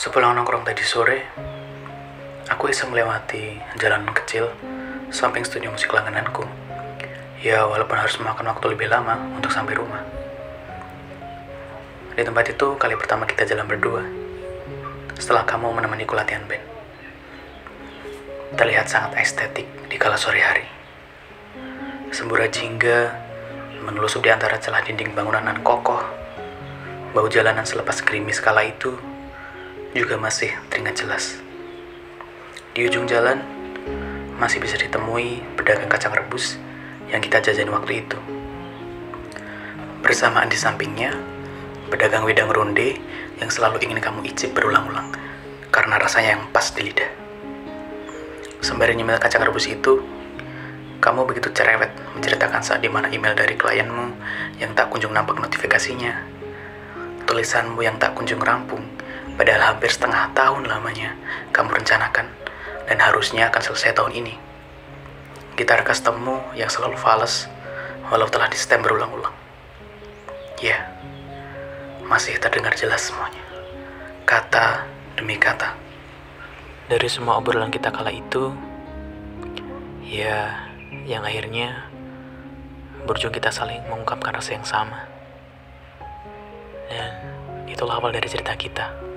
Sepulang nongkrong tadi sore, aku iseng melewati jalan kecil samping studio musik langgananku. Ya, walaupun harus memakan waktu lebih lama untuk sampai rumah. Di tempat itu kali pertama kita jalan berdua. Setelah kamu menemaniku latihan band. Terlihat sangat estetik di kala sore hari. Sembura jingga menelusup di antara celah dinding bangunan nan kokoh. Bau jalanan selepas gerimis kala itu juga masih teringat jelas. Di ujung jalan masih bisa ditemui pedagang kacang rebus yang kita jajan waktu itu. Bersamaan di sampingnya, pedagang wedang ronde yang selalu ingin kamu icip berulang-ulang karena rasanya yang pas di lidah. Sembari nyemil kacang rebus itu, kamu begitu cerewet menceritakan saat di mana email dari klienmu yang tak kunjung nampak notifikasinya. Tulisanmu yang tak kunjung rampung, padahal hampir setengah tahun lamanya kamu rencanakan dan harusnya akan selesai tahun ini. Gitar custommu yang selalu fals, walau telah di-stem berulang-ulang. Ya, masih terdengar jelas semuanya. Kata demi kata. Dari semua obrolan kita kala itu, ya, yang akhirnya berujung kita saling mengungkapkan rasa yang sama. Dan itulah awal dari cerita kita.